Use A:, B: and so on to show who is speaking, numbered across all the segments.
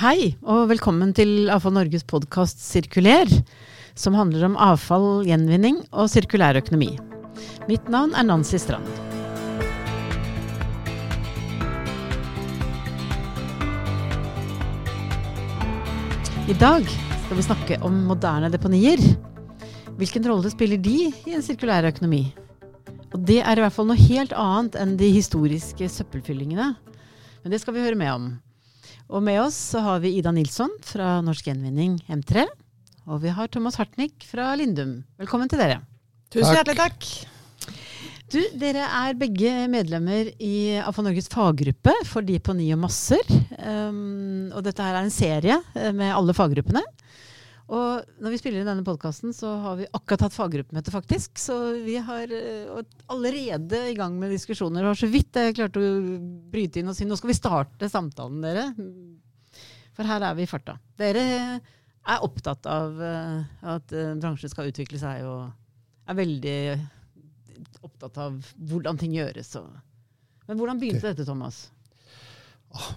A: Hei, og velkommen til Avfall Norges podkast Sirkuler, som handler om avfall, gjenvinning og sirkulær økonomi. Mitt navn er Nancy Strand. I dag skal vi snakke om moderne deponier. Hvilken rolle spiller de i en sirkulær økonomi? Og det er i hvert fall noe helt annet enn de historiske søppelfyllingene. Men det skal vi høre med om. Og med oss så har vi Ida Nilsson fra Norsk Gjenvinning M3. Og vi har Thomas Hartnick fra Lindum. Velkommen til dere.
B: Tusen hjertelig takk.
A: Du, dere er begge medlemmer i AFA Norges faggruppe for de på ni og masser. Um, og dette her er en serie eh, med alle faggruppene. Og når vi spiller inn denne podkasten, så har vi akkurat hatt faggruppemøte, faktisk. Så vi har uh, allerede i gang med diskusjoner. Og så vidt jeg klarte å bryte inn og si nå skal vi starte samtalen, dere. For her er vi i farta. Dere er opptatt av uh, at uh, bransjen skal utvikle seg, og er veldig opptatt av hvordan ting gjøres. Men hvordan begynte dette, Thomas?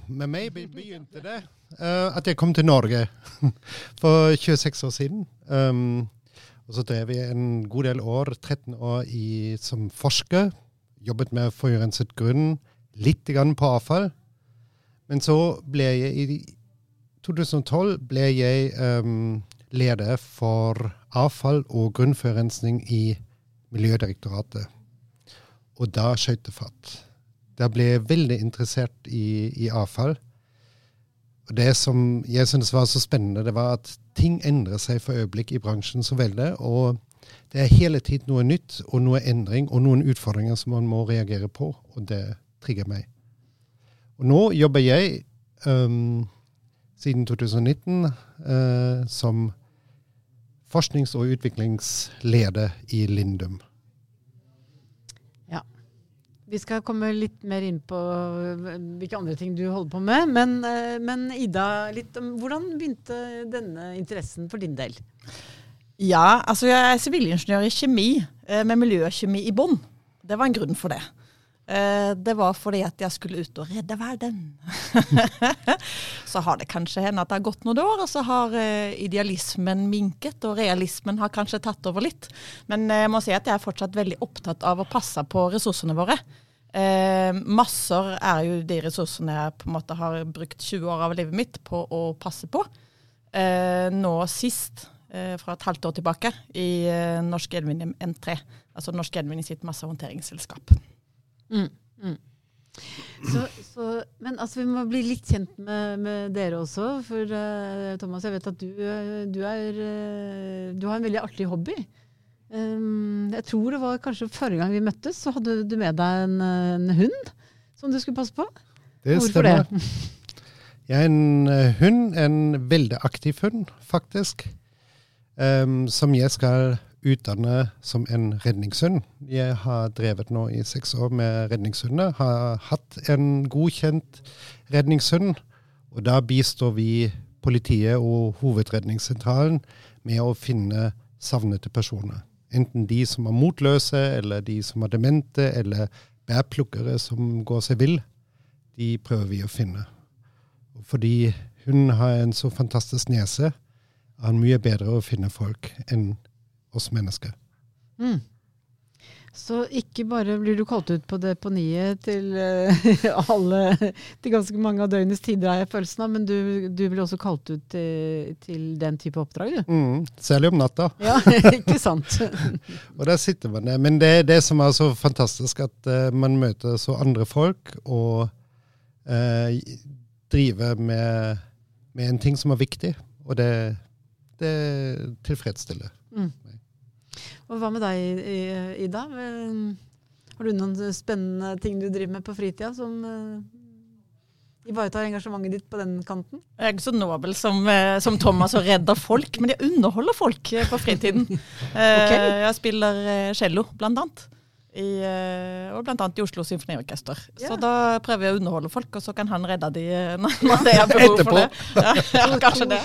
C: Med meg begynte det uh, at jeg kom til Norge for 26 år siden. Um, og så drev jeg en god del år, 13 år, i, som forsker. Jobbet med forurenset grunn, litt på avfall. Men så ble jeg i 2012 ble jeg um, leder for avfall og grunnforurensning i Miljødirektoratet. Og da skøyt det fatt. Da ble jeg veldig interessert i, i avfall. Og Det som jeg syntes var så spennende, det var at ting endrer seg for øyeblikk i bransjen så veldig. Og det er hele tiden noe nytt og noe endring og noen utfordringer som man må reagere på. Og det trigger meg. Og nå jobber jeg um, siden 2019 uh, som forsknings- og utviklingsleder i Lindum.
A: Vi skal komme litt mer inn på hvilke andre ting du holder på med. Men, eh, men Ida, litt hvordan begynte denne interessen for din del?
B: Ja, altså jeg er sivilingeniør i kjemi, eh, med miljøkjemi i bånn. Det var en grunn for det. Eh, det var fordi at jeg skulle ut og redde verden. så har det kanskje hendt at det har gått noen år, og så har idealismen minket, og realismen har kanskje tatt over litt. Men jeg må si at jeg er fortsatt veldig opptatt av å passe på ressursene våre. Eh, masser er jo de ressursene jeg på en måte har brukt 20 år av livet mitt på å passe på. Eh, nå sist, eh, fra et halvt år tilbake, i Norsk Gjenvinning N3. Altså Norsk Gjenvinning sitt massehåndteringsselskap.
A: Mm, mm. Så, så, men altså, vi må bli litt kjent med, med dere også. For uh, Thomas, jeg vet at du, du, er, uh, du har en veldig artig hobby. Um, jeg tror det var kanskje forrige gang vi møttes, så hadde du med deg en, en hund som du skulle passe på.
C: Det Hvorfor stemmer. det? Jeg er en hund, en veldig aktiv hund, faktisk. Um, som jeg skal utdanne som en redningshund. Jeg har drevet nå i seks år med redningshunder. Har hatt en godkjent redningshund. Og da bistår vi politiet og Hovedredningssentralen med å finne savnede personer. Enten de som er motløse, eller de som er demente, eller bærplukkere som går seg vill. De prøver vi å finne. Fordi hun har en så fantastisk nese, er han mye bedre å finne folk enn oss mennesker.
A: Mm. Så ikke bare blir du kalt ut på deponiet til uh, alle til ganske mange av døgnets tider, har jeg følelsen av, men du, du blir også kalt ut til, til den type oppdrag, du?
C: Mm, særlig om natta.
A: Ja, ikke sant?
C: og der sitter man der. Men det er det som er så fantastisk, at uh, man møter så andre folk og uh, driver med, med, en ting som er viktig, og det, det tilfredsstiller. Mm.
A: Og hva med deg, Ida? Har du noen spennende ting du driver med på fritida som uh, ivaretar engasjementet ditt på den kanten?
B: Jeg er ikke så nobel som, uh, som Thomas og redder folk, men jeg underholder folk på fritiden. okay. Jeg spiller cello, blant annet. I, eh, og annet i Oslo Symfoniorkester.
A: Ja.
B: Så da prøver jeg å underholde folk, og så kan han redde de eh, når ja. det er behov for det. Ja, ja, kanskje det.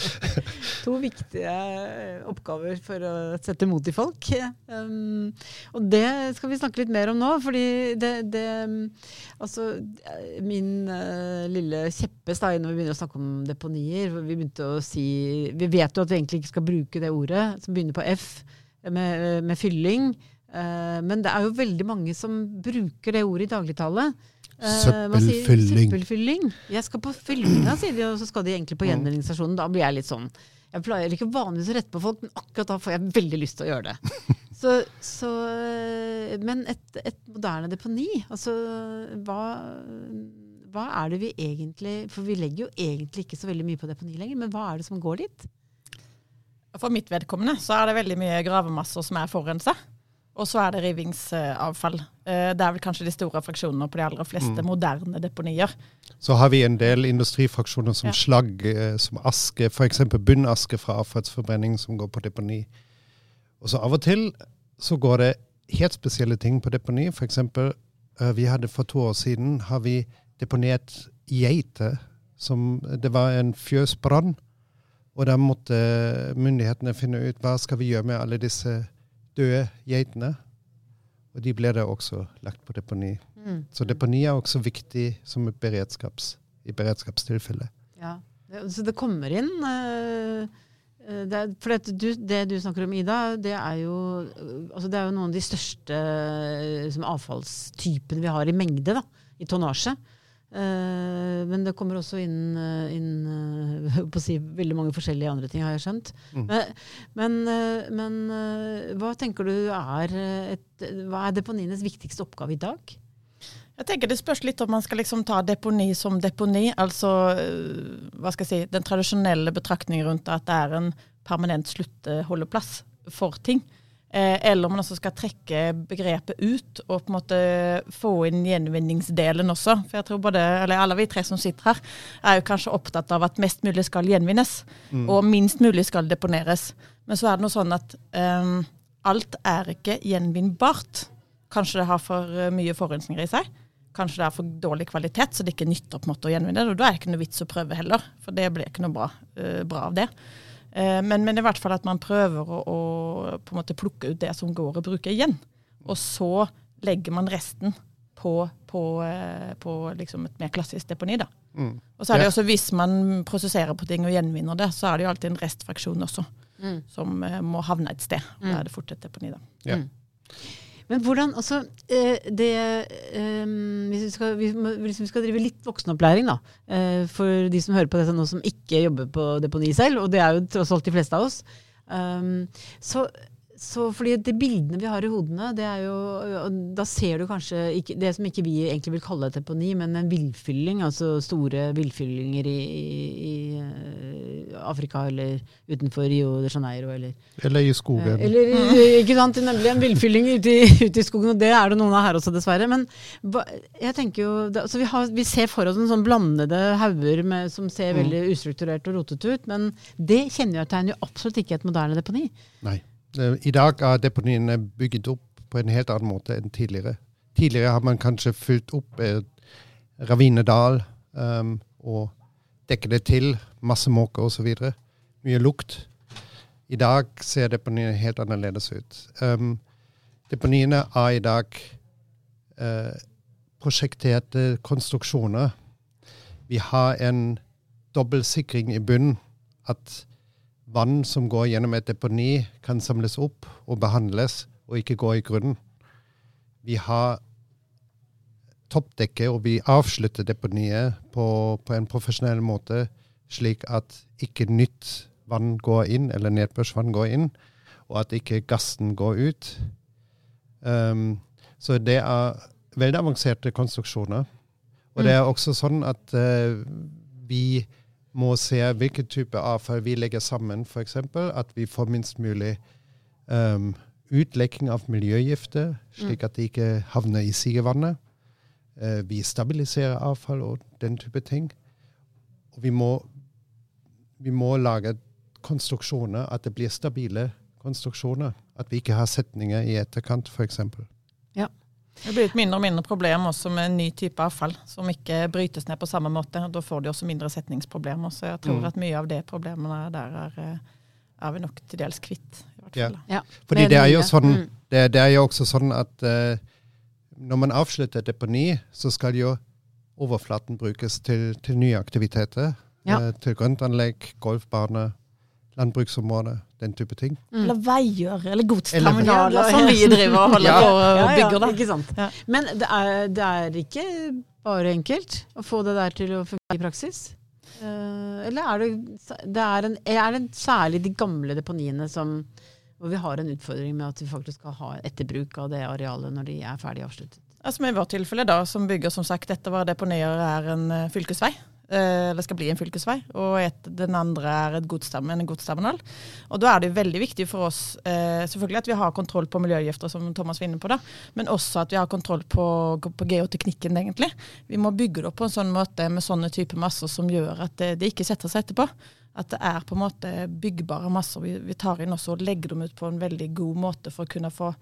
A: To viktige eh, oppgaver for å sette mot i folk. Um, og det skal vi snakke litt mer om nå, fordi det, det um, Altså, min uh, lille kjepphest da, når vi begynner å snakke om deponier Vi begynte å si Vi vet jo at vi egentlig ikke skal bruke det ordet som begynner på F, med, med fylling. Eh, men det er jo veldig mange som bruker det ordet i dagligtale. Eh,
C: Søppelfylling.
A: Søppelfylling. Jeg skal på fyllinga, sier de, og så skal de egentlig på
C: Mm.
A: gjenvinningsstasjonen. Da blir jeg litt sånn Jeg pleier ikke vanligvis å rette på folk, men akkurat da får jeg veldig lyst til å gjøre det. Så, så, eh, men et, et moderne deponi, altså hva, hva er det vi egentlig For vi legger jo egentlig ikke så veldig mye på deponi lenger, men hva er det som går dit?
B: For mitt vedkommende så er det veldig mye gravemasser som er forurensa. Og så er det rivingsavfall. Eh, Det er vel kanskje de store fraksjonene på de aller fleste moderne deponier.
C: Så har vi en del industrifraksjoner som
B: Ja.
C: slagg, eh, som aske, f.eks. bunnaske fra avfallsforbrenning som går på deponi. Og så av og til så går det helt spesielle ting på deponi. F.eks. Uh, vi hadde for to år siden har vi deponert geiter. som Det var en fjøsbrann. Og da måtte myndighetene finne ut hva skal vi gjøre med alle disse døde geitene. Og de ble da også lagt på deponi. Så deponi er også viktig som et beredskaps, i beredskapstilfelle.
A: Ja. Så det kommer inn eh, det, for det du, det du snakker om, Ida, det er jo, eh, altså det er jo noen av de største liksom avfallstypene vi har i mengde, da, i tonnasje. Eh, men det kommer også inn, eh, inn eh, på å si, veldig mange forskjellige andre ting, har jeg skjønt.
C: Mm.
A: Men, men, men hva tenker du er, et, hva er deponienes viktigste oppgave i dag?
B: Jeg tenker Det spørs litt om man skal liksom ta deponi som deponi. Altså hva skal jeg si, den tradisjonelle betraktningen rundt at det er en permanent sluttholdeplass for ting. Eh, eller om man også skal trekke begrepet ut og på en måte få inn gjenvinningsdelen også. For jeg tror både, eller Alle vi tre som sitter her, er jo kanskje opptatt av at mest mulig skal gjenvinnes. Og minst mulig skal deponeres. Men så er det noe sånn at um, alt er ikke gjenvinnbart. Kanskje det har for eh, mye forurensninger i seg. Kanskje det er for dårlig kvalitet, så det ikke nytter på en måte å gjenvinne det. Og da er det ikke noe vits å prøve heller, for det blir ikke noe bra, uh, bra av det. Uh, men, men i hvert fall at man prøver å, å på en måte plukke ut det som går å bruke igjen. Og så legger man resten på, på, eh, på liksom et mer klassisk deponi. da.
C: Mm.
B: Og så er det
C: Ja.
B: også Hvis man prosesserer på ting og gjenvinner det, så er det jo alltid en restfraksjon også,
A: Mm.
B: som eh, må havne et sted.
A: og
B: Da er det fort et deponi, da.
C: Ja.
A: Mm. Men hvordan altså eh, det, eh, hvis, vi skal, vi hvis vi skal drive litt voksenopplæring, da, eh, for de som hører på dette nå som ikke jobber på deponi selv, og det er jo tross alt de fleste av oss, um, så, så fordi de bildene vi har i hodene, det er jo Da ser du kanskje ikke, det som ikke vi egentlig vil kalle et deponi, men en villfylling, altså store villfyllinger i, i, i eh, Afrika eller utenfor Rio de Janeiro eller
C: Eller i skogen.
A: Eh, Eller ikke sant, nemlig en villfylling ute, i- ute i skogen, og det er det noen av her også, dessverre. Men jeg tenker jo, altså vi, har, vi ser for oss en sånn blandede hauger med- som ser
C: Mm.
A: veldig ustrukturert og rotete ut, men det kjennetegner jo absolutt ikke et moderne deponi.
C: Nei. Eh, I dag er deponiene bygget opp på en helt annen måte enn tidligere. Tidligere har man kanskje fylt opp Ravinedal um, og dekket det til, masse måker osv. Mye lukt. I dag ser deponiene helt annerledes ut. Um, deponiene er i dag eh, prosjekterte konstruksjoner. Vi har en dobbeltsikring i bunnen. At vann som går gjennom et deponi, kan samles opp og behandles, og ikke gå i grunnen. Vi har toppdekke, og vi avslutter deponiet på, på en profesjonell måte, slik at ikke nytt vann går inn, eller nedbørsvann går inn, og at ikke gassen går ut. Um, så det er veldig avanserte konstruksjoner. Og det er også sånn at uh, vi må se hvilken type avfall vi legger sammen, f.eks. At vi får minst mulig um, utlekking av miljøgifter, slik at de ikke havner i sigevannet. Uh, vi stabiliserer avfall og den type ting. Og vi må, vi må lage konstruksjoner, at det blir stabile konstruksjoner. At vi ikke har setninger i etterkant, f.eks.
B: Det blir et mindre og mindre problem også med en ny type avfall, som ikke brytes ned på samme måte. Da får de også mindre setningsproblemer. Så jeg tror
C: Mm.
B: at mye av det problemene der er, eh, er vi nok til dels kvitt. i hvert fall.
A: Ja.
C: Fordi det er jo sånn,
A: Mm.
C: det, det er jo også sånn at uh, når man avslutter deponi, så skal jo overflaten brukes til, til nye aktiviteter.
A: Ja.
C: Uh, til grøntanlegg, golfbane, landbruksområde, den type ting.
A: Mm.
B: Eller veier, eller
A: Ja,
B: godsterminaler, som vi driver og holder
C: Ja.
B: på og
A: Ja, ja,
B: bygger. da.
A: ikke sant.
B: Ja.
A: Men det er, det er ikke bare enkelt å få det der til å fungere i praksis? Uh, eller er det, det er, en, er det særlig de gamle deponiene som, hvor vi har en utfordring med at vi faktisk skal ha etterbruk av det arealet når de er ferdig avsluttet?
B: Altså, som I vårt tilfelle, da, som bygger som sagt dette var deponier er en eh, fylkesvei. Eh, Eller skal bli en fylkesvei. Og et, den andre er et godsterm, en godsterminal. Og da er det veldig viktig for oss eh, selvfølgelig at vi har kontroll på miljøgifter, som Thomas var inne på, da, men også at vi har kontroll på, på geoteknikken, egentlig. Vi må bygge det opp på en sånn måte med sånne typer masser som gjør at det, det ikke setter seg etterpå. At det er på en måte byggbare masser vi, vi tar inn også og legger dem ut på en veldig god måte for å kunne få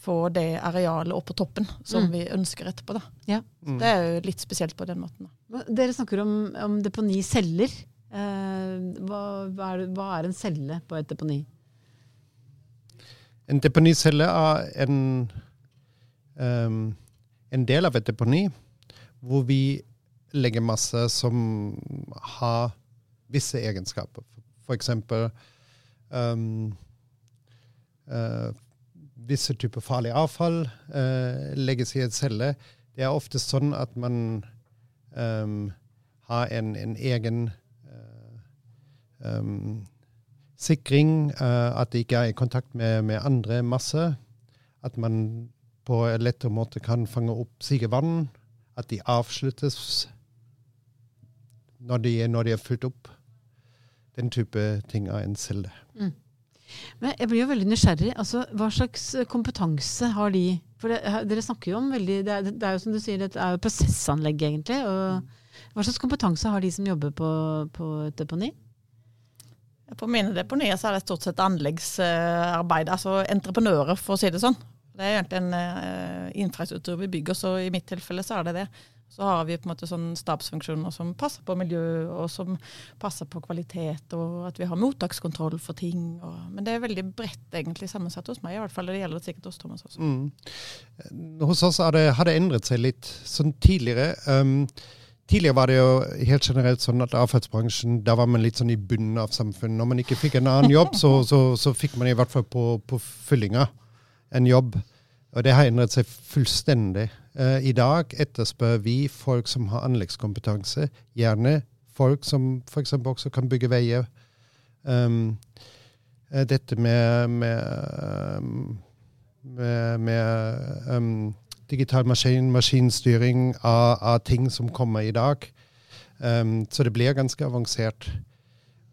B: få det arealet opp på toppen som
A: Mm.
B: vi ønsker etterpå. Da.
A: Ja.
C: Mm.
B: Det er jo litt spesielt på den måten. Da.
A: Dere snakker om, om deponiceller. Eh, hva, hva, er, hva er en celle på et deponi?
C: En deponicelle er en, um, en del av et deponi hvor vi legger masse som har visse egenskaper. For eksempel ehm, eh, visse typer farlig avfall eh, legges i en celle. Det er ofte sånn at man um, har en, en egen uh, um, sikring, uh, at det ikke er i kontakt med, med andre masser. At man på en lettere måte kan fange opp sigevann. At de avsluttes når de, når de er fylt opp. Den type ting av en celle.
A: Men jeg blir jo veldig nysgjerrig. Altså, hva slags kompetanse har de? For det, dere snakker jo om veldig det er, det er jo som du sier, det er jo prosessanlegg, egentlig. Og hva slags kompetanse har de som jobber på, på et deponi?
B: På mine deponier så er det stort sett anleggsarbeid, altså entreprenører, for å si det sånn. Det er egentlig en eh, infrastruktur vi bygger, så i mitt tilfelle så er det det. Så har vi på en måte sånn stabsfunksjoner som passer på miljø, og som passer på kvalitet, og at vi har mottakskontroll for ting. Og, men det er veldig bredt egentlig sammensatt hos meg, i hvert fall. Det gjelder sikkert hos Thomas også.
C: Mm. Hos oss det, har det endret seg litt. Sånn tidligere um, Tidligere var det jo helt generelt sånn at avfallsbransjen, da var man litt sånn i bunnen av samfunnet. Når man ikke fikk en annen jobb, så, så, så fikk man i hvert fall på, på fyllinga en jobb. Og det har endret seg fullstendig. Eh, I dag etterspør vi folk som har anleggskompetanse. Gjerne folk som f.eks. også kan bygge veier. Um, eh, dette med, med, um, med, med um, digital maskin, maskinstyring av, av ting som kommer i dag. Um, så det blir ganske avansert.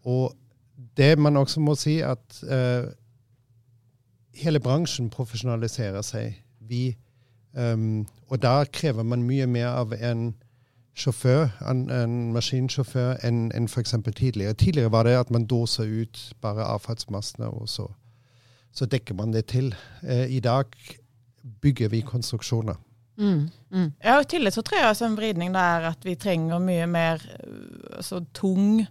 C: Og det man også må si, at uh, hele bransjen profesjonaliserer seg. Vi, um, og da krever man mye mer av en sjåfør, en, en maskinsjåfør, enn en f.eks. tidligere. Tidligere var det at man doser ut bare avfallsmassene, og så, så dekker man det til. Uh, I dag bygger vi konstruksjoner.
A: Mm, mm.
B: Ja, og I tillegg så tror jeg altså en vridning der at vi trenger mye mer øh, altså, tung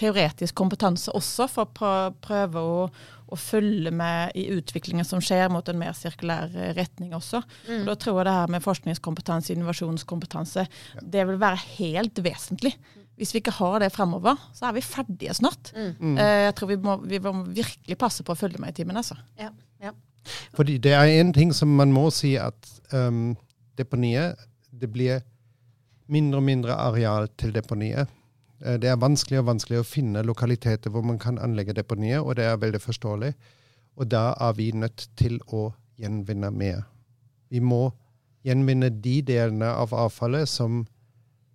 B: teoretisk kompetanse også, for å prøve å, å følge med i utviklingen som skjer mot en mer sirkulær eh, retning også. Og da tror jeg det her med forskningskompetanse, innovasjonskompetanse, det vil være helt vesentlig. Hvis vi ikke har det fremover, så er vi ferdige snart.
C: Mm.
B: Eh, Jeg tror vi må, vi må virkelig passe på å følge med i timen. Altså.
A: Ja, ja.
C: Fordi det er en ting som man må si at um, deponiet Det blir mindre og mindre areal til deponiet. Eh, Det er vanskelig og vanskelig å finne lokaliteter hvor man kan anlegge deponier, og det er veldig forståelig. Og da er vi nødt til å gjenvinne mer. Vi må gjenvinne de delene av avfallet som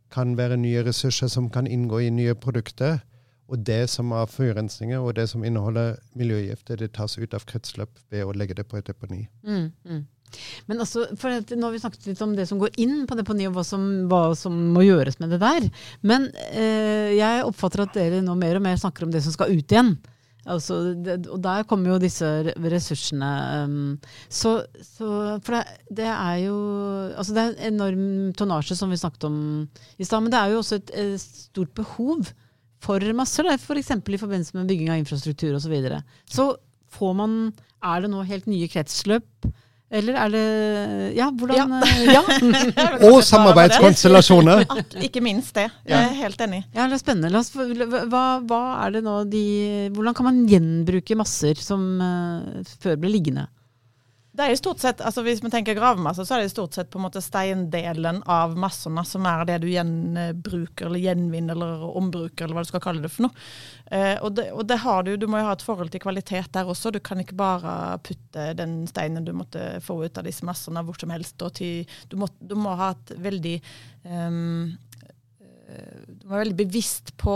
C: kan være nye ressurser som kan inngå i nye produkter. Og det som er forurensninger og det som inneholder miljøgifter, det tas ut av kretsløp ved å legge det på et deponi.
A: Mm, mm. Men altså, for Nå har vi snakket litt om det som går inn på deponi, og hva som, hva som må gjøres med det der. Men eh, jeg oppfatter at dere nå mer og mer snakker om det som skal ut igjen. Altså, det, og der kommer jo disse ressursene um, Så, så For det, det, er jo Altså det er enorm tonnasje, som vi snakket om i stad. Men det er jo også et, et stort behov for masser, f.eks. For i forbindelse med bygging av infrastruktur osv. Så, videre. så får man Er det nå helt nye kretsløp? Eller er det Ja, hvordan Ja.
C: Eh, ja. Og samarbeidskonstellasjoner.
B: Ikke minst det. Jeg er helt enig.
A: Ja, det er spennende. Hva, hva, er det nå de Hvordan kan man gjenbruke masser som uh, før ble liggende?
B: Det er jo stort sett, altså Hvis vi tenker gravmasse, så er det stort sett på en måte steindelen av massene som er det du gjenbruker eller gjenvinner eller ombruker, eller hva du skal kalle det for noe. Eh, og, det, og det, har du, du må jo ha et forhold til kvalitet der også. Du kan ikke bare putte den steinen du måtte få ut av disse massene hvor som helst. Til, du, må, du, må, ha et veldig um, Du må være veldig bevisst på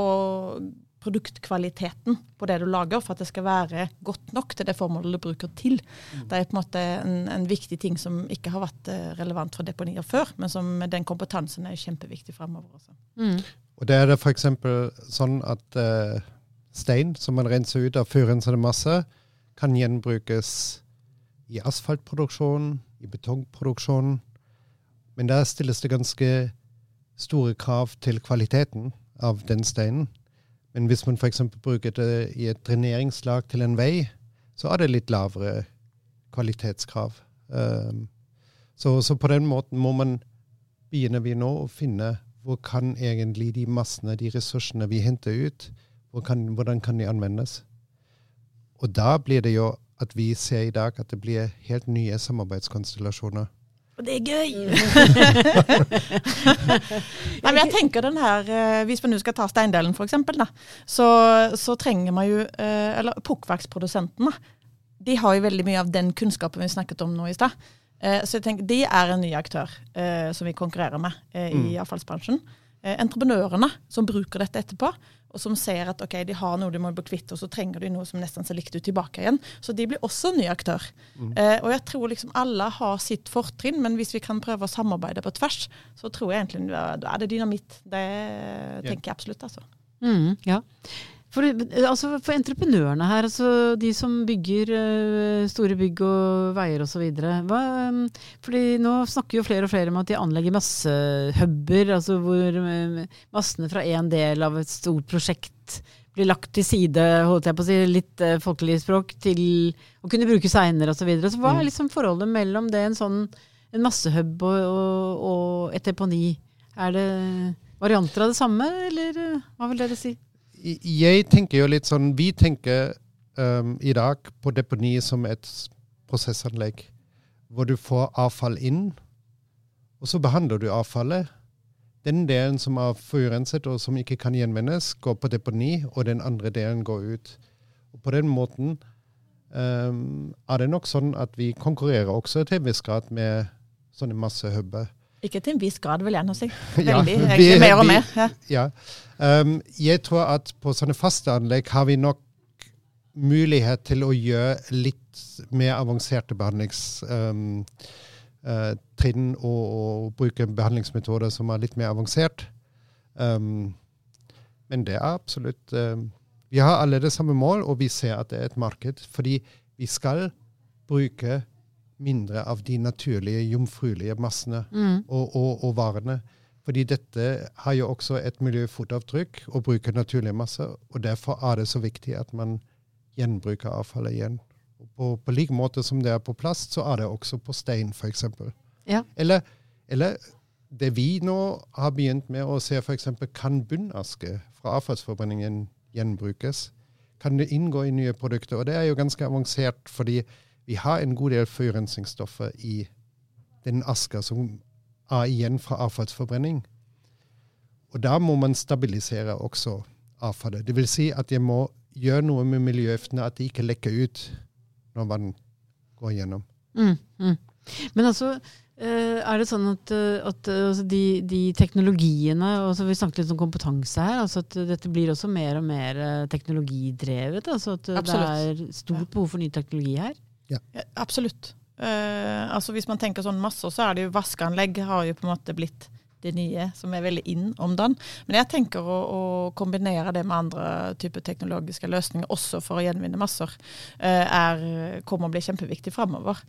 B: produktkvaliteten på det du lager, for at det skal være godt nok til det formålet du bruker til. Mm. Det er på en måte en, en, viktig ting som ikke har vært eh, relevant for deponier før, men som den kompetansen er kjempeviktig fremover. Også.
C: Mm. Og det er det f.eks. sånn at uh, stein som man renser ut av fyrrensede masse, kan gjenbrukes i asfaltproduksjon, i betongproduksjon. Men der stilles det ganske store krav til kvaliteten av den steinen. Men hvis man f.eks. bruker det i et dreneringslag til en vei, så er det litt lavere kvalitetskrav. Um, så, så, på den måten må man begynne vi nå å finne hvor kan egentlig de massene, de ressursene vi henter ut, hvor kan, hvordan kan de anvendes? Og da blir det jo at vi ser i dag at det blir helt nye samarbeidskonstellasjoner.
B: Og det er gøy! Nei, men jeg tenker den her, eh, Hvis man nå skal ta steindelen, f.eks., så, så trenger man jo eh, Eller pukkverksprodusentene. De har jo veldig mye av den kunnskapen vi snakket om nå i stad. Eh, så jeg tenker, de er en ny aktør som vi konkurrerer med i mm. avfallsbransjen. Entreprenørene som bruker dette etterpå, og som ser at ok, de har noe de må bli kvitt, og så trenger de noe som nesten ser likt ut tilbake igjen. Så de blir også en ny aktør. Mm. Eh, og jeg tror liksom alle har sitt fortrinn, men hvis vi kan prøve å samarbeide på tvers, så tror jeg egentlig da er det dynamitt. Det tenker yeah. jeg absolutt, altså.
A: Mm, ja. For, altså for, entreprenørene her, altså de som bygger uh, store bygg og veier osv. Um, fordi nå snakker jo flere og flere om at de anlegger massehuber, altså hvor uh, massene fra én del av et stort prosjekt blir lagt til side, holdt jeg på å si, litt uh, folkelig språk, til å kunne bruke seinere osv. Så, videre. så hva er mm. liksom forholdet mellom det, en sånn en massehub og, og, og et deponi? Er det varianter av det samme, eller hva vil dere si?
C: Jeg tenker jo litt sånn Vi tenker um, i dag på deponi som et prosessanlegg hvor du får avfall inn, og så behandler du avfallet. Den delen som er forurenset og som ikke kan gjenvinnes, går på deponi, og den andre delen går ut. Og på den måten um, er det nok sånn at vi konkurrerer også til en viss grad med sånne massehuber.
B: Ikke til en viss grad, vil jeg nå si. Veldig. Ja, vi, mer og mer.
C: Ja. ja. Um, jeg tror at på sånne faste anlegg har vi nok mulighet til å gjøre litt mer avanserte behandlingstrinn um, uh, og, og, bruke behandlingsmetoder som er litt mer avansert. Um, men det er absolutt um, Vi har alle det samme mål, og vi ser at det er et marked. Fordi vi skal bruke mindre av de naturlige, jomfruelige massene mm. og, og, og, varene. Fordi dette har jo også et miljøfotavtrykk og bruker naturlige masser. Og derfor er det så viktig at man gjenbruker avfallet igjen. På, på like måte som det er på plast, så er det også på stein, f.eks. Ja. Eller, eller det vi nå har begynt med å se f.eks. kan bunnaske fra avfallsforbrenningen gjenbrukes? Kan det inngå i nye produkter? Og det er jo ganske avansert, fordi vi har en god del forurensningsstoffer i den aska som er igjen fra avfallsforbrenning. Og da må man stabilisere også avfallet. Det vil si at jeg må gjøre noe med miljøgiftene, at de ikke lekker ut når man går gjennom. Mm,
A: mm. Men altså, eh, er det sånn at, eh, at eh, altså de, de, teknologiene altså Vi snakket litt om kompetanse her. altså at Dette blir også mer og mer teknologidrevet? altså At Absolutt. det er stort behov for ny teknologi her?
B: Ja. Absolutt. Uh, altså Hvis man tenker sånn masse, så er det jo vaskeanlegg har jo på en måte blitt det nye som er veldig inn om dagen. Men jeg tenker å, å kombinere det med andre typer teknologiske løsninger, også for å gjenvinne masser, eh, er, kommer å bli kjempeviktig framover.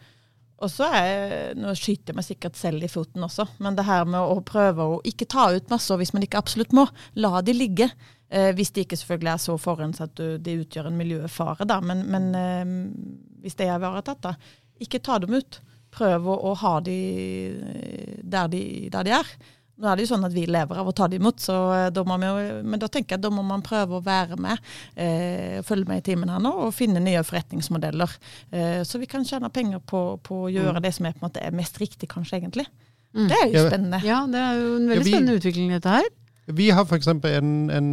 B: Og så er, Nå skyter jeg meg sikkert selv i foten også, men det her med å prøve å ikke ta ut masser hvis man ikke absolutt må. La de ligge. Eh, hvis de ikke selvfølgelig er så forurenset at det de utgjør en miljøfare, da. Men, men eh, hvis det er ivaretatt, da. Ikke ta dem ut. Prøv å, å ha de der, de der de er. Nå er det jo sånn at vi lever av å ta dem imot, så eh, da må vi, men da tenker jeg at da må man prøve å være med, eh, følge med i timen her nå, og finne nye forretningsmodeller. Eh, så vi kan tjene penger på, på å gjøre mm. det som er, på en måte, er mest riktig, kanskje, egentlig. Mm. Det er jo spennende.
A: Ja, det er jo en veldig ja, vi, spennende utvikling, dette her.
C: Vi har f.eks. En, en,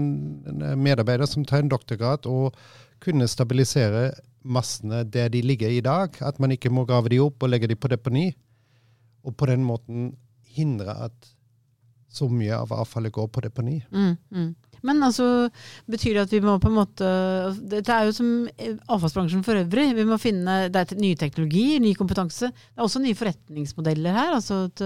C: en medarbeider som tar en doktorgrad og kunne stabilisere massene der de ligger i dag. At man ikke må grave de opp og legge de på deponi. Og på den måten hindre at så mye av avfallet går på deponi. Mm,
A: mm. Men altså, betyr det at vi må på en måte Dette er jo som avfallsbransjen for øvrig. Vi må finne, Det er nye teknologier, ny kompetanse. Det er også nye forretningsmodeller her. altså at,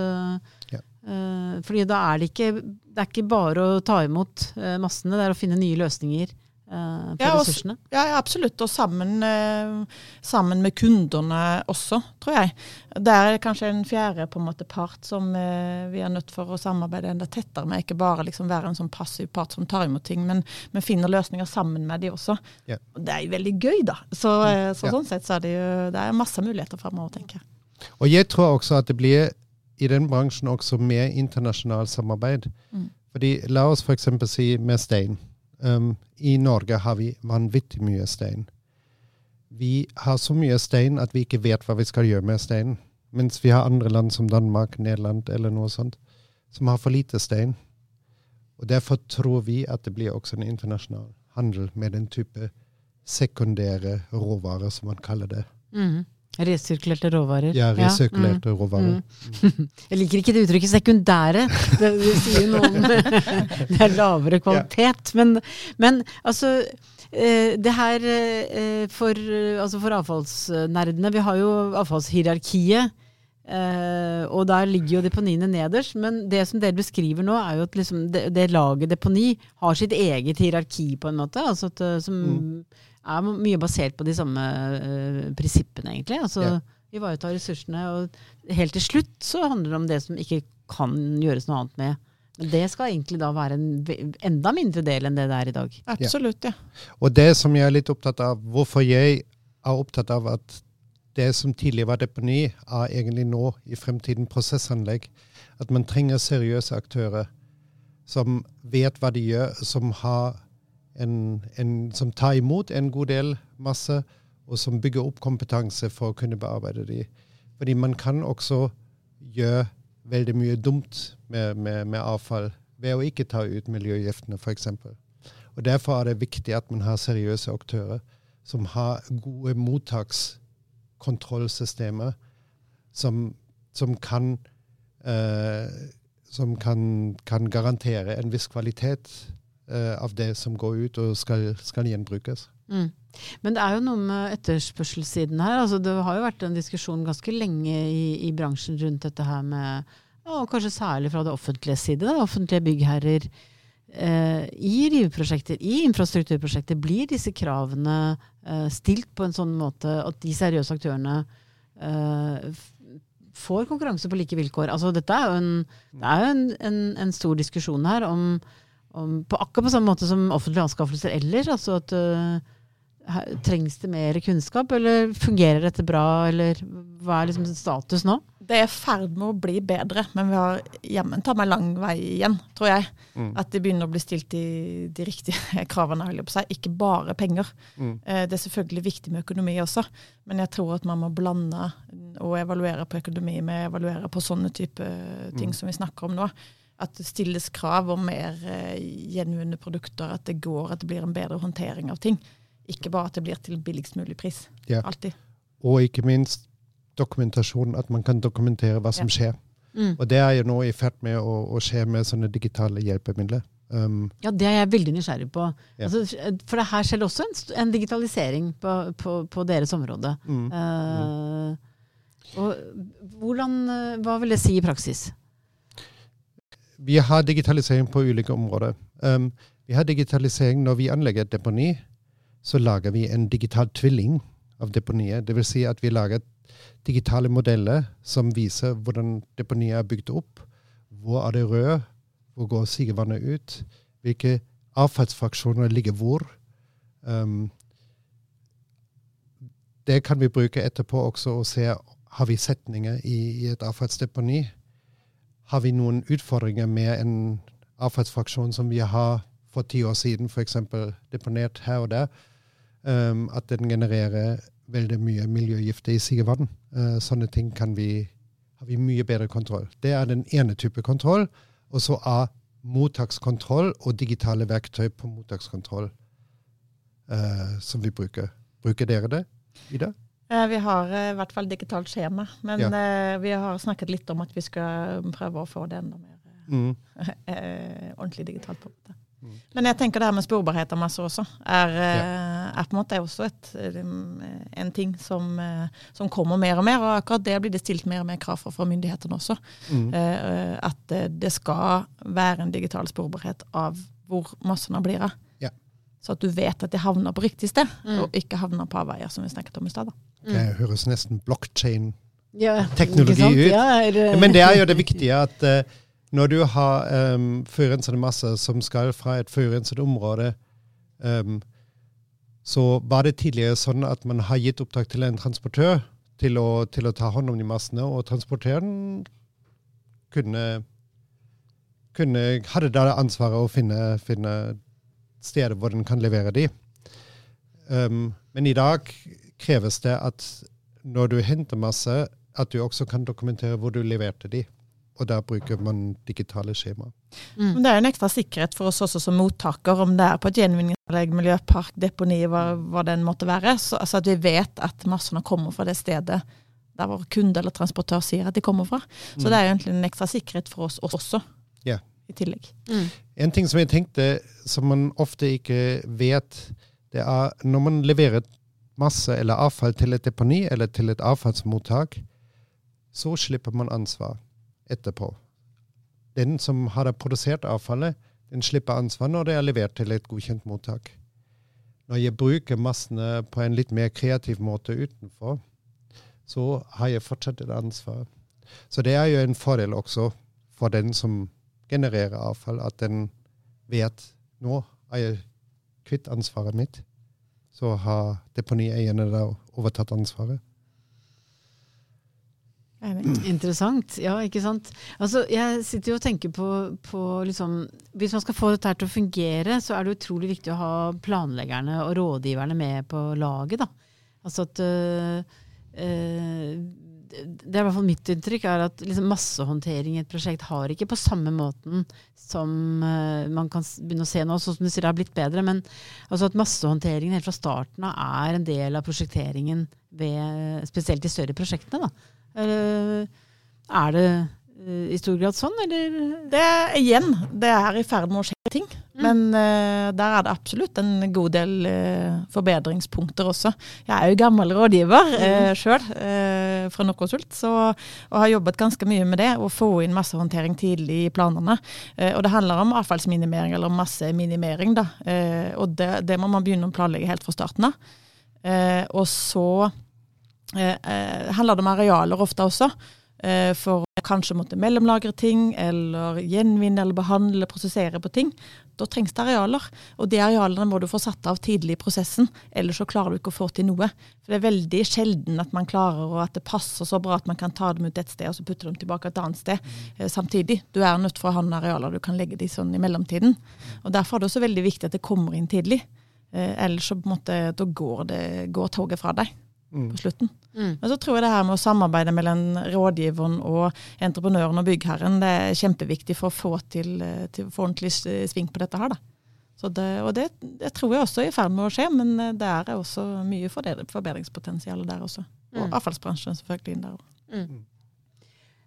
A: ja. Uh, fordi da er det ikke Det er ikke bare å ta imot uh, massene, det er å finne nye løsninger uh, for ja, ressursene?
B: Ja, absolutt. Og sammen, uh, sammen, med kundene også, tror jeg. Det er kanskje en fjerde på en måte part som uh, vi er nødt for å samarbeide enda tettere med. Ikke bare liksom være en sånn passiv part som tar imot ting, men, men finner løsninger sammen med de også. Yeah. Og det er jo veldig gøy, da. Så, så yeah. sånn sett så er det jo det er masse muligheter fremover, tenker jeg.
C: Og jeg tror også at det blir i den bransjen også mer internasjonalt samarbeid. Mm. Fordi La oss f.eks. si med stein. Um, I Norge har vi vanvittig mye stein. Vi har så mye stein at vi ikke vet hva vi skal gjøre med steinen. Mens vi har andre land som Danmark, Nederland eller noe sånt, som har for lite stein. Og Derfor tror vi at det blir også en internasjonal handel med den type sekundære råvarer, som man kaller det.
A: Mm. Resirkulerte råvarer.
C: Ja, resirkulerte ja. mm. råvarer.
A: Mm. Jeg liker ikke det uttrykket 'sekundære'. Det, det sier noe om det er lavere kvalitet. Ja. Men, men, altså eh, det her eh, for, altså for avfallsnerdene Vi har jo avfallshierarkiet. Og der ligger jo deponiene nederst. Men det som dere beskriver nå, er jo at liksom det, det, laget deponi har sitt eget hierarki, på en måte. Altså at, som mm er mye basert på de samme uh, prinsippene, egentlig. Altså ja. ivareta ressursene. Og helt til slutt så handler det om det som ikke kan gjøres noe annet med. Men det skal egentlig da være en enda mindre del enn det det er i dag.
B: Absolutt, ja.
C: Og det som jeg er litt opptatt av, hvorfor jeg er opptatt av at det som tidligere var deponi, er egentlig nå i fremtiden prosessanlegg. At man trenger seriøse aktører som vet hva de gjør, som har en, en, som tar imot en god del masse, og som bygger opp kompetanse for å kunne bearbeide de. Fordi man kan også gjøre veldig mye dumt med, med, med avfall ved å ikke ta ut miljøgiftene, f.eks. Og Derfor er det viktig at man har seriøse aktører som har gode mottakskontrollsystemer, som, som kan, uh, som kan, kan garantere en viss kvalitet av det som går ut og skal, skal gjenbrukes. Mm.
A: Men det er jo noe med etterspørselssiden her. Altså, det har jo vært en diskusjon ganske lenge i, i bransjen rundt dette her med og kanskje særlig fra det offentlige side. Da, offentlige byggherrer. Eh, I riveprosjekter, i infrastrukturprosjekter, blir disse kravene eh, stilt på en sånn måte at de seriøse aktørene eh, får konkurranse på like vilkår. Altså, dette er jo en, det er jo en, en, en stor diskusjon her om om, på akkurat på samme måte som offentlige anskaffelser ellers. altså at uh, Trengs det mer kunnskap, eller fungerer dette bra, eller hva er liksom status nå?
B: Det er i ferd med å bli bedre, men vi har jammen ta meg lang vei igjen, tror jeg. Mm. At det begynner å bli stilt de, de riktige kravene, holder på seg. Ikke bare penger. Mm. Eh, det er selvfølgelig viktig med økonomi også, men jeg tror at man må blande og evaluere på økonomi med å evaluere på sånne type ting mm. som vi snakker om nå at det stilles krav om mer uh, gjenvunne produkter, at det går, at det blir en bedre håndtering av ting. Ikke bare at det blir til billigst mulig pris. Ja. Alltid.
C: Og ikke minst dokumentasjon, at man kan dokumentere hva som ja. skjer. Mm. Og det er jo nå i ferd med å, å, skje med sånne digitale hjelpemidler. Um,
A: ja, det er jeg veldig nysgjerrig på. Ja. Altså, for det her skjer også en, en digitalisering på, på, på, deres område. Mm. Uh, og hvordan, eh, hva vil det si i praksis?
C: Vi har digitalisering på ulike områder. Um, vi har digitalisering når vi anlegger et deponi. Så lager vi en digital tvilling av deponiet. Dvs. Si at vi lager digitale modeller som viser hvordan deponiet er bygd opp. Hvor er det rød? Hvor går sigevannet ut? Hvilke avfallsfraksjoner ligger hvor? Um, det kan vi bruke etterpå også og se har vi setninger i, i et avfallsdeponi. Har vi noen utfordringer med en avfallsfraksjon som vi har for ti år siden f.eks. deponert her og der? Um, at den genererer veldig mye miljøgifter i sigevann. Uh, sånne ting vi, har vi mye bedre kontroll. Det er den ene type kontroll. Og så er mottakskontroll og digitale verktøy på mottakskontroll uh, som vi bruker. Bruker dere det, Ida?
B: Eh, vi har i hvert fall digitalt skjema, men
C: Ja.
B: eh, vi har snakket litt om at vi skal prøve å få det enda mer
C: Mm.
B: eh, ordentlig digitalt. på det.
C: Mm.
B: Men jeg tenker det her med sporbarhet av masse også er, ja. er på en måte også et, eh, en ting som, eh, som kommer mer og mer. Og akkurat det blir det stilt mer og mer krav for fra myndighetene også.
C: Mm.
B: Eh, at eh, det skal være en digital sporbarhet av hvor massene blir av. Så at du vet at de havner på riktig sted,
A: Mm.
B: og ikke havner på avveier, som vi snakket om i stad. da.
C: Det høres nesten blockchain-teknologi
A: ja,
C: ut.
A: Ja, er,
C: Men det er jo det viktige at uh, når du har um, forurensede masser som skal fra et forurenset område, um, så var det tidligere sånn at man har gitt oppdrag til en transportør til å, til å ta hånd om de massene, og transportøren kunne, kunne hadde da ansvaret å finne, finne steder hvor den kan levere de. Um, men i dag kreves det at når du henter masse, at du også kan dokumentere hvor du leverte de. Og da bruker man digitale skjemaer.
A: mm.
B: Men det er en ekstra sikkerhet for oss også som mottaker, om det er på et gjenvinningsanlegg, miljøpark, deponi, hva, hva den måtte være. Så, altså at vi vet at massene kommer fra det stedet der vår kunde eller transportør sier at de kommer fra. Så det er egentlig en ekstra sikkerhet for oss også,
C: Ja.
B: I tillegg.
A: Mm.
C: En ting som jeg tenkte, som man ofte ikke vet, det er når man leverer masse eller avfall til et deponi eller til et avfallsmottak, så slipper man ansvar etterpå. Den som har produsert avfallet, den slipper ansvar når det er levert til et godkjent mottak. Når jeg bruker massene på en litt mer kreativ måte utenfor, så har jeg fortsatt et ansvar. Så det er jo en fordel også for den som genererer avfall, at den vet nå er jeg kvitt ansvaret mitt. Så har deponieierne da overtatt ansvaret.
A: Interessant. Ja, ikke sant. Altså, jeg sitter jo og tenker på, på liksom Hvis man skal få dette her til å fungere, så er det utrolig viktig å ha planleggerne og rådgiverne med på laget, da. Altså at øh, øh, Det er i hvert fall mitt inntrykk, er at liksom massehåndtering i et prosjekt har ikke på samme måten som uh, man kan begynne å se nå, sånn som du sier det har blitt bedre, men altså at massehåndteringen helt fra starten av er en del av prosjekteringen ved spesielt de større prosjektene. Eller er det uh, i stor grad sånn, eller?
B: Det igjen, det er i ferd med å skje ting. Men uh, der er det absolutt en god del uh, forbedringspunkter også. Jeg er jo gammel rådgiver uh, sjøl, fra Norconsult, og har jobbet ganske mye med det. Å få inn massehåndtering tidlig i planene. Eh, og det handler om avfallsminimering, eller masseminimering. da. Eh, og det, det må man begynne å planlegge helt fra starten av. Eh, og så eh, eh, handler det om arealer ofte også. eh, For å kanskje måtte mellomlagre ting, eller gjenvinne eller behandle, prosessere på ting. Da trengs det arealer. Og de arealene må du få satt av tidlig i prosessen, ellers så klarer du ikke å få til noe. For det er veldig sjelden at man klarer, og at det passer så bra at man kan ta dem ut et sted og så putte dem tilbake et annet sted eh, samtidig. Du er nødt for å ha noen arealer du kan legge de sånn i mellomtiden. Og Derfor er det også veldig viktig at det kommer inn tidlig. Eh, ellers så på en måte, da går, det, går toget fra deg
C: Mm.
B: på slutten.
A: Mm.
B: Men så tror jeg det her med å samarbeide mellom rådgiveren og entreprenøren og byggherren, det er kjempeviktig for å få til, eh, til få ordentlig sving på dette her. Da. Så det, og det, det tror jeg også er i ferd med å skje, men eh, det er også mye forbedre- forbedringspotensial der også. Og
A: Mm.
B: avfallsbransjen selvfølgelig inn der også.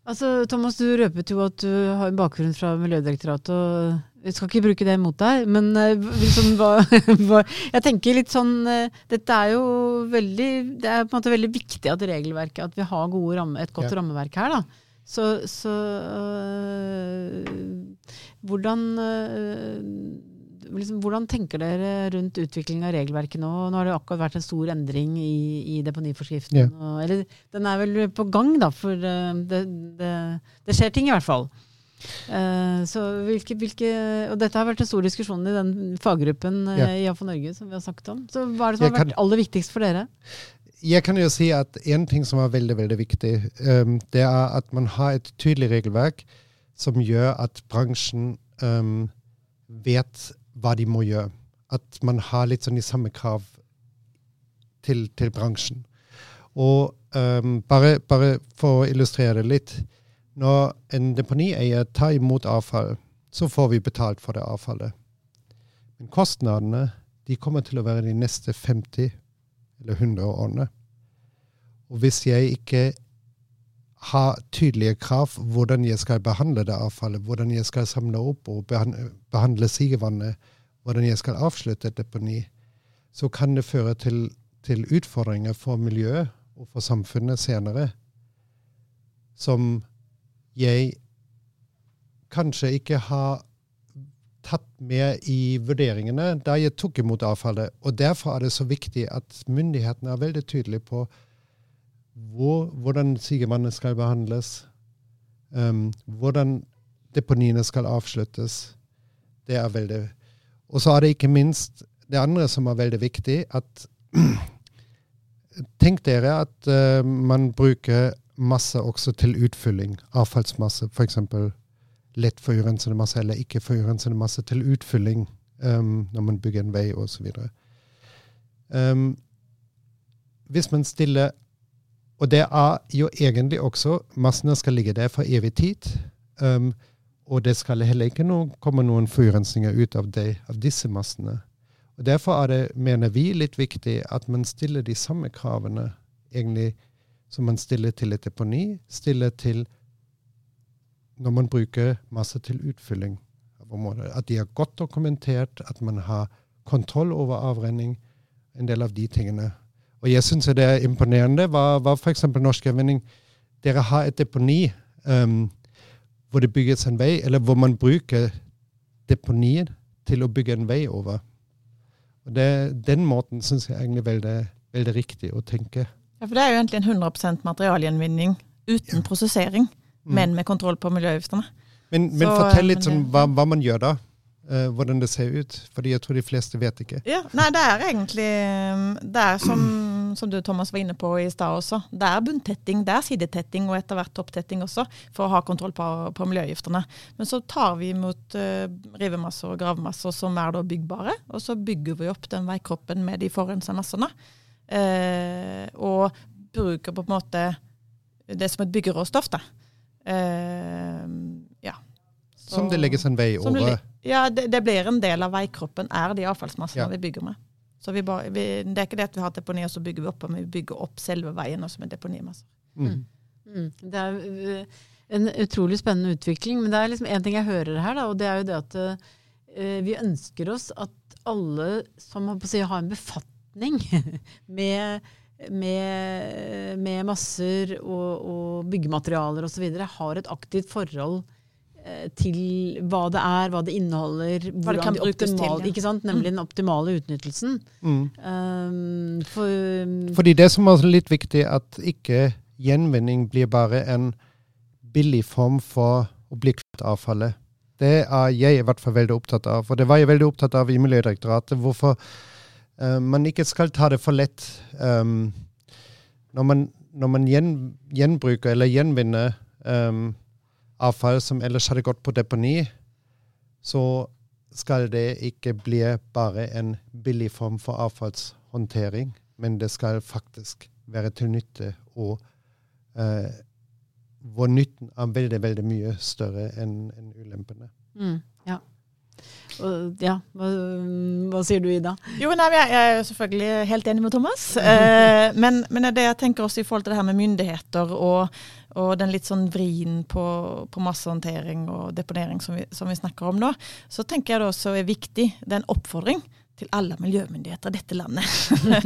A: Altså, Thomas, du røpet jo at du har en bakgrunn fra Miljødirektoratet. og Jeg skal ikke bruke det mot deg, men eh, liksom, hva, hva, jeg tenker litt sånn eh, Dette er jo veldig Det er på en måte veldig viktig at regelverket At vi har gode ramme, et godt
C: Ja.
A: rammeverk her. da. Så, så øh, hvordan øh, liksom, Hvordan tenker dere rundt utvikling av regelverket nå? Nå har det akkurat vært en stor endring i, i deponiforskriften.
C: Ja.
A: Og, eller den er vel på gang, da, for det, det, det skjer ting i hvert fall. Eh, så hvilke, hvilke, og dette har vært en stor diskusjon i den faggruppen eh,
C: Ja.
A: i AFO Norge som vi har snakket om. Så hva er det som
C: Jeg
A: har vært
C: kan-
A: aller viktigst for dere?
C: Jeg kan jo si at en ting som er veldig veldig viktig, um, det er at man har et tydelig regelverk som gjør at bransjen um, vet hva de må gjøre. At man har litt sånn de samme krav til, til bransjen. Og um, bare, bare for å illustrere det litt. Når en deponieier tar imot avfall, så får vi betalt for det avfallet. Men kostnadene de kommer til å være de neste 50 eller 100 årene. Og hvis jeg ikke har tydelige krav hvordan jeg skal behandle det avfallet, hvordan jeg skal samle opp og behandle, sigevannet, hvordan jeg skal avslutte et deponi, så kan det føre til, til utfordringer for miljøet og for samfunnet senere som jeg kanskje ikke har tatt med i vurderingene da jeg tok imot avfallet. Og Derfor er det så viktig at myndighetene er veldig tydelige på hvor, hvordan sigevannet skal behandles, um, hvordan deponiene skal avsluttes. Det er veldig Og så er det ikke minst det andre som er veldig viktig, at Tenk dere at uh, man bruker masse også til utfylling. Avfallsmasse, f.eks. lett forurensende masse eller ikke forurensende masse til utfylling um, når man bygger en vei osv. Um, hvis man stiller Og det er jo egentlig også Massene skal ligge der for evig tid. Um, og det skal heller ikke noe, komme noen forurensninger ut av, det, av disse massene. Og Derfor er det, mener vi, litt viktig at man stiller de samme kravene egentlig som man stiller til et deponi, stiller til når man bruker masse til utfylling. At de er godt dokumentert, at man har kontroll over avrenning, en del av de tingene. Og jeg syns det er imponerende hva, hva f.eks. Norsk Gjenvinning Dere har et deponi um, hvor det bygges en vei, eller hvor man bruker deponiet til å bygge en vei over. Og det, Den måten syns jeg egentlig er veldig, veldig riktig å tenke.
B: Ja, for det er jo egentlig en 100% materialgjenvinning uten prosessering, men med kontroll på miljøgiftene.
C: Men, men fortell litt sånn hva, hva man gjør da. eh, hvordan det ser ut. Fordi jeg tror de fleste vet ikke.
B: Ja, nei, det er egentlig Det er som, som du Thomas var inne på i stad også. Det er bunntetting, det er sidetetting og etter hvert topptetting også, for å ha kontroll på, på miljøgiftene. Men så tar vi imot uh, rivemasser og gravemasser som er da byggbare, og så bygger vi opp den veikroppen med de forurensa massene. Eh, og bruker på en måte det som et byggeråstoff. da. Eh, ja. Så-
C: Som det legges en vei over?
B: det. Ja, det, det blir en del av veikroppen, er de avfallsmassene
C: Ja.
B: vi bygger med. Så vi bare, vi, Det er ikke det at vi har deponi, og så bygger vi opp, men vi bygger opp selve veien også med deponimasse.
C: Mm.
A: Mm. Det er øh, en utrolig spennende utvikling. Men det er liksom én ting jeg hører her, da, og det er jo det at uh, vi ønsker oss at alle som har, på å si, har en befatning med, med, med masser og, og byggematerialer osv., har et aktivt forhold eh, til hva det er, hva det inneholder,
B: Hva det kan
A: de
B: brukes til, ja.
A: ikke sant? Nemlig den optimale utnyttelsen.
C: Mm.
A: Um, for,
C: Fordi det som er litt viktig, at ikke gjenvinning blir bare en billig form for å bli kvitt avfallet. Det er jeg i hvert fall veldig opptatt av, og det var jeg veldig opptatt av i Miljødirektoratet. Hvorfor eh, man ikke skal ta det for lett. Um, når man, når man gjen, gjenbruker eller gjenvinner um, avfall som ellers hadde gått på deponi, så skal det ikke bli bare en billig form for avfallshåndtering, men det skal faktisk være til nytte, og uh, hvor nytten er veldig, veldig mye større enn en ulempene.
A: mm, ja. Ja. Hva, hva sier du, Ida?
B: Jo, nei, jeg, jeg er selvfølgelig helt enig med Thomas. Eh, men, men det jeg tenker også i forhold til det her med myndigheter og, og den litt sånn vrien på, på massehåndtering og deponering som vi, som vi snakker om nå, så tenker jeg det også er viktig. Det er en oppfordring til alle miljømyndigheter i dette landet.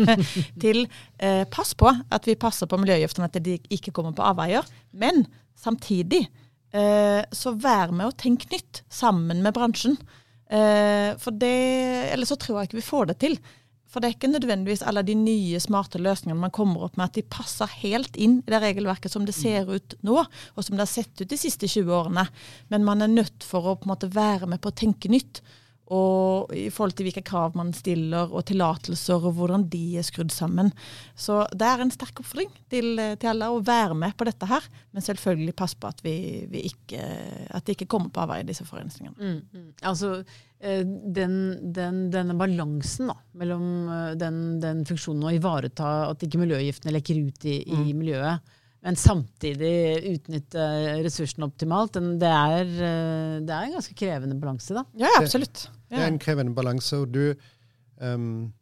B: til eh, pass på at vi passer på miljøgiftene, at de ikke kommer på avveier. Men samtidig. Eh, så vær med og tenk nytt sammen med bransjen. Eh, for det, Eller så tror jeg ikke vi får det til. For det er ikke nødvendigvis alle de nye, smarte løsningene man kommer opp med, at de passer helt inn i det regelverket som det ser ut nå, og som det har sett ut de siste 20 årene. Men man er nødt for å på en måte være med på å tenke nytt og i forhold til hvilke krav man stiller, og tillatelser, og hvordan de er skrudd sammen. Så det er en sterk oppfordring til, til, alle å være med på dette her, men selvfølgelig passe på at, vi, vi ikke, at det ikke kommer på avveie, disse forurensningene.
A: Mm, mm. Altså, eh, den, den, denne balansen da, mellom eh, den, den, funksjonen å ivareta at ikke miljøgiftene lekker ut i, i mm. miljøet, men samtidig utnytte ressursene optimalt. Det er, eh, det er, en ganske krevende balanse, da.
B: Ja, absolutt.
C: Det, det er en krevende balanse, og du um,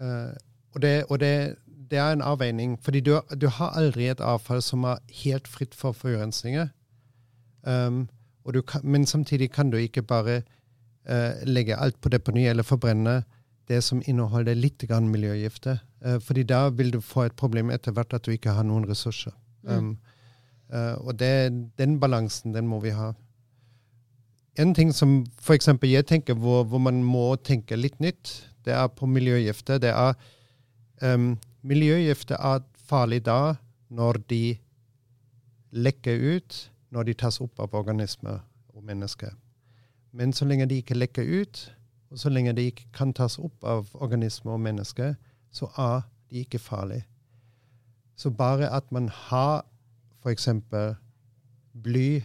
C: uh, Og, det, og det, det, er en avveining, fordi du, du, har aldri et avfall som er helt fritt for forurensninger. Um, men samtidig kan du ikke bare uh, legge alt på deponi eller forbrenne det som inneholder litt miljøgifter. Uh, fordi da vil du få et problem etter hvert at du ikke har noen ressurser. Mm. Um, uh, og det, den balansen, den må vi ha. En ting som for jeg tenker hvor, hvor, man må tenke litt nytt, det er på miljøgifter. Det er um, Miljøgifter er farlig da når de lekker ut, når de tas opp av organismer og mennesker. Men så lenge de ikke lekker ut, og så lenge de ikke kan tas opp av organismer og mennesker, så er de ikke farlige. Så bare at man har f.eks. bly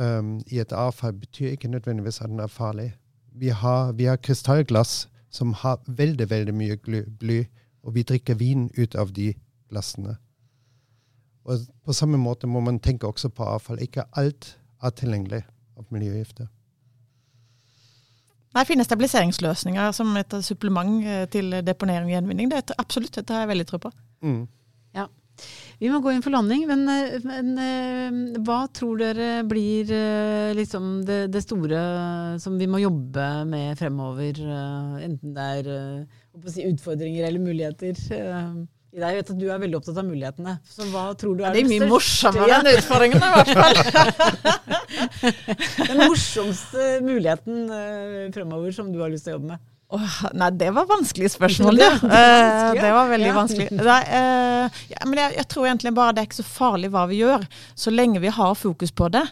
C: um, i et avfall, betyr ikke nødvendigvis at den er farlig. Vi har, vi har krystallglass som har veldig, veldig mye bly, og vi drikker vin ut av de glassene. Og på samme måte må man tenke også på avfall. Ikke alt er tilgjengelig av miljøgifter.
B: Nei, Finne stabiliseringsløsninger som et supplement eh, til deponering og gjenvinning, det er absolutt, det har jeg veldig tro på. Mm.
A: Ja. Vi må gå inn for landing, men, eh, men eh, hva tror dere blir liksom det, det, store som vi må jobbe med fremover? Enten det er si, utfordringer eller muligheter? Jeg vet at du er veldig opptatt av mulighetene. Så hva tror du er
B: det, det mye morsommere enn utfordringene, i hvert fall.
A: Den morsomste muligheten uh, fremover som du har lyst til å jobbe med?
B: Oh, nei, det var vanskelig spørsmål, det. Uh, det var veldig ja. vanskelig. Nei, uh, ja, men jeg, jeg, tror egentlig bare det er ikke så farlig hva vi gjør, så lenge vi har fokus på det,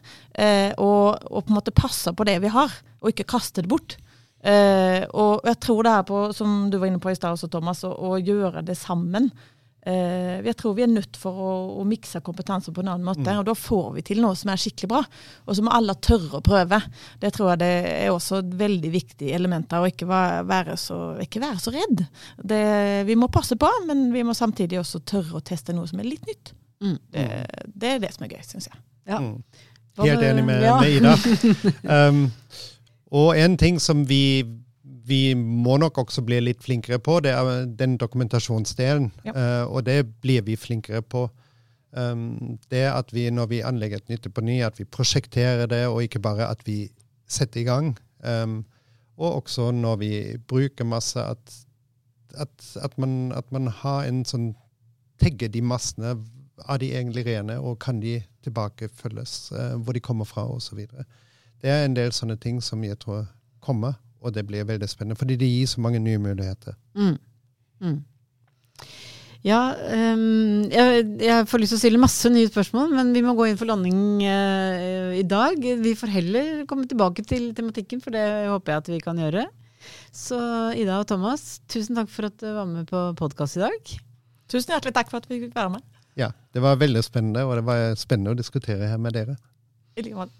B: og, og, på en måte passer på det vi har, og ikke kaster det bort. Uh, og jeg tror det er på, som du var inne på i stad også, Thomas, å, å, gjøre det sammen. Eh, jeg tror vi er nødt for å, å mikse kompetanse på en annen måte. Mm. Og da får vi til noe som er skikkelig bra. Og så må alle tørre å prøve. Det tror jeg det er også et veldig viktig element av å ikke være så, ikke være så redd. Det, vi må passe på, men vi må samtidig også tørre å teste noe som er litt nytt. Mm. Det, det, er det som er gøy, syns jeg. Ja.
C: Mm. Helt enig med, ja. med Ida. Um, og en ting som vi, vi må nok også bli litt flinkere på, det er den dokumentasjonsdelen. Ja. Uh, og det blir vi flinkere på. Um, det at vi når vi anlegger et nytt deponi, at vi prosjekterer det, og ikke bare at vi setter i gang. Um, og også når vi bruker masse, at, at, at, man, at man har en sånn Tegger de massene. Er de egentlig rene, og kan de tilbakefølges? Uh, hvor de kommer fra, osv. Det er en del sånne ting som jeg tror kommer, og det blir veldig spennende. Fordi det gir så mange nye muligheter. Mm. Mm.
A: Ja, um, jeg, jeg, får lyst til å stille masse nye spørsmål, men vi må gå inn for landing uh, i dag. Vi får heller komme tilbake til tematikken, for det håper jeg at vi kan gjøre. Så Ida og Thomas, tusen takk for at du var med på podkast i dag.
B: Tusen hjertelig takk for at vi fikk være med.
C: Ja, det var veldig spennende, og det var spennende å diskutere her med dere.
B: I like måte.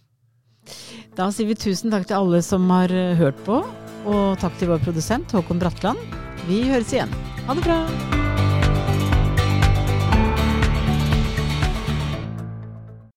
A: Da sier vi tusen takk til alle som har eh, hørt på, og takk til vår produsent Håkon Bratland. Vi høres igjen. Ha det bra!